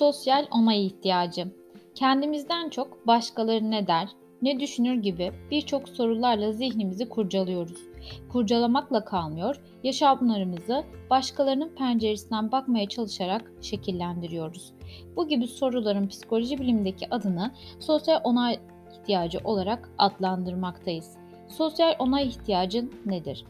Sosyal onay ihtiyacı. Kendimizden çok başkaları ne der, ne düşünür gibi birçok sorularla zihnimizi kurcalıyoruz. Kurcalamakla kalmıyor, yaşamlarımızı başkalarının penceresinden bakmaya çalışarak şekillendiriyoruz. Bu gibi soruların psikoloji bilimindeki adını sosyal onay ihtiyacı olarak adlandırmaktayız. Sosyal onay ihtiyacı nedir?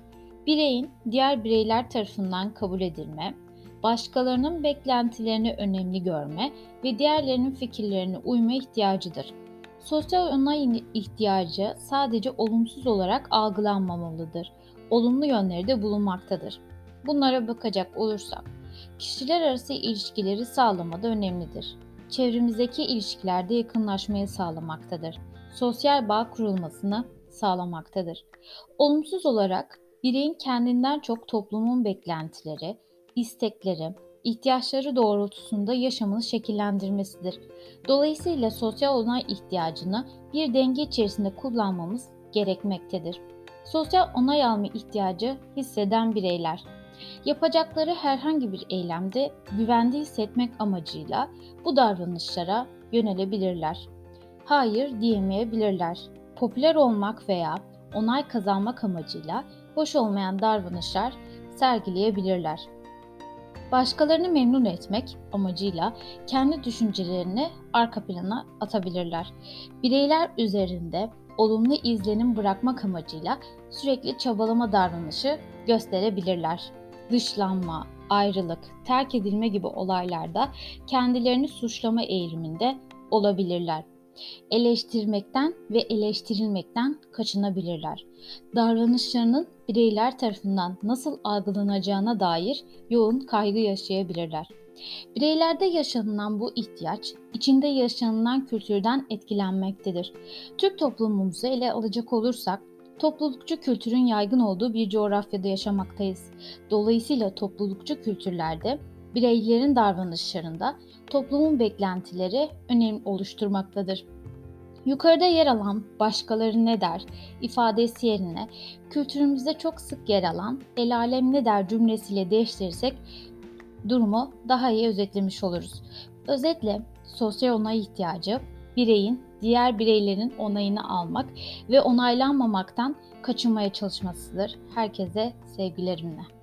Bireyin diğer bireyler tarafından kabul edilme, başkalarının beklentilerini önemli görme ve diğerlerinin fikirlerine uyma ihtiyacıdır. Sosyal onay ihtiyacı sadece olumsuz olarak algılanmamalıdır. Olumlu yönleri de bulunmaktadır. Bunlara bakacak olursak, kişiler arası ilişkileri sağlamada önemlidir. Çevremizdeki ilişkilerde yakınlaşmayı sağlamaktadır. Sosyal bağ kurulmasını sağlamaktadır. Olumsuz olarak bireyin kendinden çok toplumun beklentileri, istekleri, ihtiyaçları doğrultusunda yaşamını şekillendirmesidir. Dolayısıyla sosyal onay ihtiyacını bir denge içerisinde kullanmamız gerekmektedir. Sosyal onay alma ihtiyacı hisseden bireyler yapacakları herhangi bir eylemde güvende hissetmek amacıyla bu davranışlara yönelebilirler. Hayır diyemeyebilirler. Popüler olmak veya onay kazanmak amacıyla hoş olmayan davranışlar sergileyebilirler. Başkalarını memnun etmek amacıyla kendi düşüncelerini arka plana atabilirler. Bireyler üzerinde olumlu izlenim bırakmak amacıyla sürekli çabalama davranışı gösterebilirler. Dışlanma, ayrılık, terk edilme gibi olaylarda kendilerini suçlama eğiliminde olabilirler eleştirmekten ve eleştirilmekten kaçınabilirler. Davranışlarının bireyler tarafından nasıl algılanacağına dair yoğun kaygı yaşayabilirler. Bireylerde yaşanılan bu ihtiyaç, içinde yaşanılan kültürden etkilenmektedir. Türk toplumumuzu ele alacak olursak, toplulukçu kültürün yaygın olduğu bir coğrafyada yaşamaktayız. Dolayısıyla toplulukçu kültürlerde bireylerin davranışlarında toplumun beklentileri önem oluşturmaktadır. Yukarıda yer alan başkaları ne der ifadesi yerine kültürümüzde çok sık yer alan el alem ne der cümlesiyle değiştirirsek durumu daha iyi özetlemiş oluruz. Özetle sosyal onay ihtiyacı bireyin diğer bireylerin onayını almak ve onaylanmamaktan kaçınmaya çalışmasıdır. Herkese sevgilerimle.